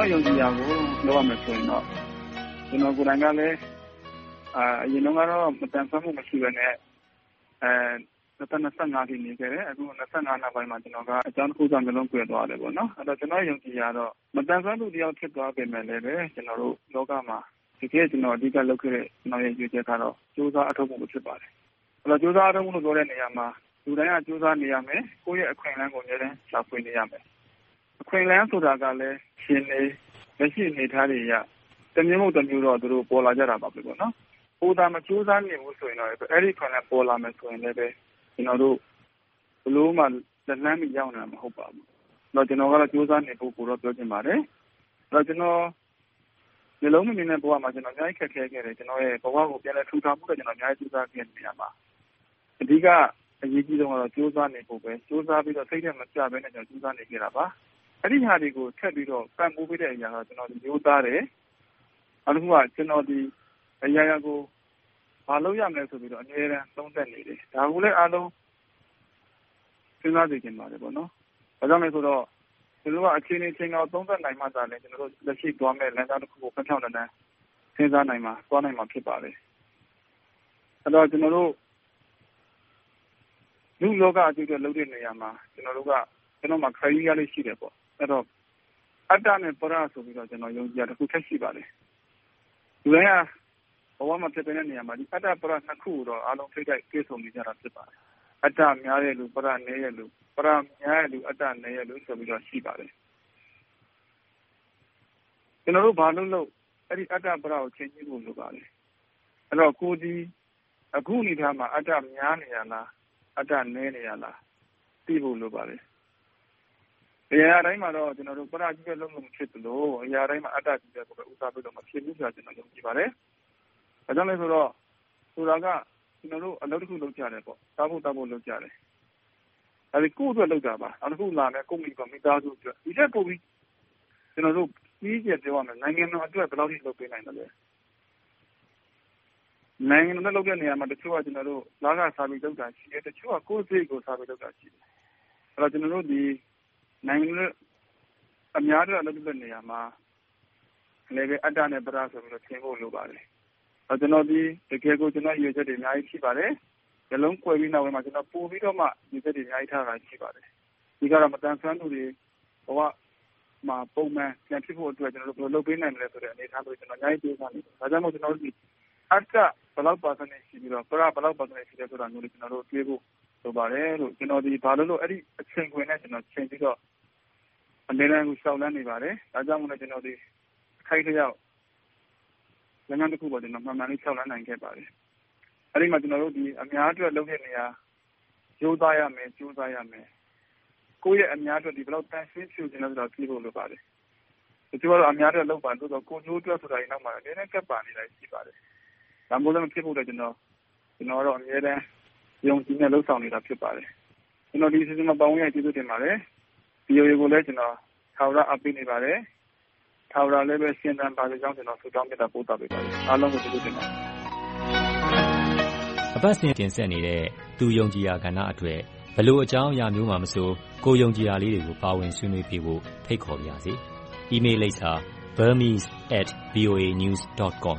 တော်ယုံကြည်ရာကိုလုပ်ရမယ်ဆိုရင်တော့ကျနော်ကိုယ်တိုင်ကလည်းအရင်တုန်းကတော့မသန်စွမ်းမှုမရှိဘဲနဲ့၂၀၂၅အထိနေခဲ့တယ်။အခု၂၅နောက်ပိုင်းမှာကျနော်ကအကြောင်းတခုခုကြောင့်မျက်လုံးကွယ်သွားတယ်။ကျနော့်ယုံကြည်ရာကတော့မသန်စွမ်းသူတယောက်ဖြစ်သွားပေမယ့်လည်းကျနော်တို့လောကမှာတကယ့်ကျနော်အဓိကလုပ်ခဲ့တဲ့ကျနော့်ရဲ့ရည်ရွယ်ချက်ကတော့ကြိုးစားအားထုတ်မှုပဲဖြစ်ပါတယ်။ကြိုးစားအားထုတ်မှုလို့ပြောတဲ့နေရာမှာလူတိုင်းကကြိုးစားနေရမယ်။ကိုယ့်ရဲ့အခွင့်အလမ်းကိုအမြဲတမ်းရှာဖွေနေရမယ်။ အခွင့်အလမ်းဆိုတာကလည်းအခြေအနေလက်ရှိအနေအထားတွေအရတမျိုးမဟုတ်တမျိုးတော့သူတို့ပေါ်လာကြတာပါပဲ။ကိုယ်သာမကြိုးစားနေဘူးဆိုရင်တော့အဲဒီအခွင့်အလမ်းပေါ်လာမယ်ဆိုရင်လည်းကျနော်တို့ဘယ်လိုမှလက်လှမ်းမီရောက်နိုင်မှာမဟုတ်ပါဘူး။ကျနော်ကတော့ကြိုးစားနေဖို့ကိုတော့ပြောချင်ပါတယ်။ကျနော်မျက်လုံးမမြင်တဲ့ဘဝမှာကျနော်အများကြီးခက်ခဲခဲ့တယ်။ကျနော့်ရဲ့ဘဝကိုပြန်လည်ထူထောင်ဖို့အတွက်ကျနော်အများကြီးကြိုးစားခဲ့တဲ့နေရာမှာအဓိကအရေးကြီးဆုံးကတော့ကြိုးစားနေဖို့ပဲ။ကြိုးစားပြီးတော့စိတ်ဓါတ်မကျဘဲနဲ့ကြိုးစားနေခဲ့တာပါ။ အဲဒီဟာတွေကိုထပ်ပြီးတော့ပံ့ပိုးပေးတဲ့အရာကတော့ကျနော်ရိုးသားတယ်။နောက်တခုကကျနော်သည်အရာရာကိုဘာလုပ်ရမလဲဆိုပြီးတော့အမြဲတမ်းသုံးသပ်နေတယ်။ဒါကိုလည်းအားလုံးစဉ်းစားစေချင်ပါတယ်။ဘာကြောင့်လဲဆိုတော့ကျနော်တို့ကအခြေအနေအချိန်အခါကိုသုံးသပ်နိုင်မှသာလျှင်ကျနော်တို့လက်ရှိသွားမယ့်လမ်းကြောင်းတခုကိုဖြောင့်ဖြောင့်တန်းတန်းစဉ်းစားနိုင်မှာသွားနိုင်မှာဖြစ်ပါတယ်။အဲဒီတော့ကျနော်တို့လူ့လောကအကျိုးအတွက်လုပ်တဲ့နေရာမှာကျနော်တို့ကကျနော့်မှာ Criteria လေးရှိတယ်။ အဲဒီတော့အတ္တနဲ့ပရဆိုပြီးတော့ကျနော်ယုံကြည်ရာတခုထပ်ရှိပါတယ်။လူတိုင်းကဘဝမှာဖြစ်သမျှနေရာမှာအတ္တပရနှစ်ခုကိုတော့အားလုံးထိပ်တိုက်တွေ့ဆုံနေကြတာဖြစ်ပါတယ်။အတ္တများတဲ့လူ၊ပရနည်းတဲ့လူ၊ပရများတဲ့လူ၊အတ္တနည်းတဲ့လူဆိုပြီးတော့ရှိပါတယ်။ကျနော်တို့ဘာလုပ်လုပ်အဲဒီအတ္တပရကိုချိန်ကြည့်ဖို့လိုပါတယ်။အဲဒီတော့ကိုယ်သည်အခုအနေအထားမှာအတ္တများနေတာလား၊အတ္တနည်းနေတာလားသိဖို့လိုပါတ ယ်။အရာရာတိုင်းမှာတော့ကျနော်တို့ပရချည်းပဲလုပ်လို့မဖြစ်သလိုအရာရာတိုင်းမှာ အတ္တချည်းပဲ ဦးစားပေးလို့မဖြစ်ဘူးဆိုတာ ကျနော် ယုံကြည်ပါတယ်။ဘာကြောင့်လဲဆိုတော့ ဆိုတာက ကျနော်တို့ အလုပ်တခု လုပ်ကြတယ်ပေါ့။စားဖို့သောက်ဖို့ လုပ်ကြတယ်။ဒါတွေကိုယ့်အတွက်လုပ်တာပါ။နောက်တခုလာမယ့်ကိုယ့်မိသားစုအတွက်။ဒီထက်ပိုပြီးကျနော်တို့အကြီးအကျယ် ပြောရမယ်နိုင်ငံတော်အတွက် ဘယ်လောက်အထိ လုပ်ပေးနိုင်သလဲ။နိုင်ငံတော်အတွက် လုပ်တဲ့နေရာမှာ တချို့က လခစားပြီး လုပ်တာရှိတယ်။တချို့က ကိုယ့်စရိတ်ကိုစားပြီး လုပ်တာရှိတယ်။အဲဒီတော့ကျနော်တို့သည် နိုင်ငံတော်အများအတွက်လုပ်တဲ့နေရာမှာလည်းအတ္တနဲ့ပရဆိုပြီးတော့ထင်ဖို့လိုပါတယ်။ကျနော်သည်တကယ်ကိုကျနော့်ရည်ရွယ်ချက်တွေအများကြီးရှိပါတယ်။မျက်လုံးကွယ်ပြီးနောက်ပိုင်းမှာကျနော်ပိုပြီးတော့မှရည်ရွယ်ချက်တွေအများကြီးထားတာရှိပါတယ်။အဓိကတော့မသန်စွမ်းသူတွေဘဝမှာပုံမှန်ပြန်ဖြစ်ဖို့အတွက်ကျနော်တို့ဘယ်လိုလုပ်ပေးနိုင်မလဲဆိုတဲ့အနေအထားမျိုးကျနော်အများကြီးကြိုးစားနေပါတယ်။ဒါကြောင့်မို့ကျနော်တို့သည်အတ္တဘယ်လောက် percentage ရှိပြီးတော့ပရဘယ်လောက် percentage ရှိတယ်ဆိုတာမျိုးတွေကျနော်တို့တွေးဖို့ လိုပါတယ်လို့ ကျနော်သည် ဘာလုပ်လို့အဲဒီအချိန်ခွင်နဲ့ကျနော်ချိန်ပြီးတော့ အမြဲတမ်း လျှောက်လှမ်းနေပါတယ်။ဒါကြောင့်မို့ကျနော်သည် အထိုက်အလျောက် လမ်းကြောင်းတခုပေါ် မှန်မှန်လေး လျှောက်လှမ်းနိုင်ခဲ့ပါတယ်။အဲဒီမှာ ကျနော်တို့သည် အများအတွက်လုပ်တဲ့နေရာ ရိုးသားရမယ်၊ကြိုးစားရမယ်။ကိုယ့်ရဲ့အများအတွက်ဘယ်လောက် သန့်ရှင်းဖြိုချင်လဲဆိုတာသိဖို့လိုပါတယ်။တချို့ကတော့ အများအတွက်လုပ်ပါတယ်။သို့သော် ကိုယ်ကျိုးအတွက်ဆိုတာတွေနောက်မှာ အမြဲတမ်း ကပ်ပါနေတာတွေရှိပါတယ်။ဒါမျိုးလည်း မဖြစ်ဖို့အတွက် ကျနော်ကတော့ အမြဲတမ်း ယုံကြည်နဲ့လုပ်ဆောင်နေတာဖြစ်ပါတယ်။ကျနော်ဒီအစီအစဉ်မှာပါဝင်ရတဲ့ကျေးဇူးတင်ပါတယ်။ VOA ကိုလည်းကျနော်ထာဝရအားပေးနေပါတယ်။ထာဝရလည်းရှင်သန်ပါစေကြောင်းကျနော်ဆုတောင်းမေတ္တာပို့သပေးပါတယ်။အားလုံးကိုကျေးဇူးတင်ပါတယ်။အပတ်စဉ်တင်ဆက်နေတဲ့သူယုံကြည်ရာကဏ္ဍအတွက်ဘယ်လိုအကြောင်းအရာမျိုးမှာမဆိုကိုယ်ယုံကြည်ရာလေးတွေကိုပါဝင်ဆွေးနွေးပေးဖို့ဖိတ်ခေါ်ပါရစေ။အီးမေးလ်လိပ်စာ burmese@voanews.com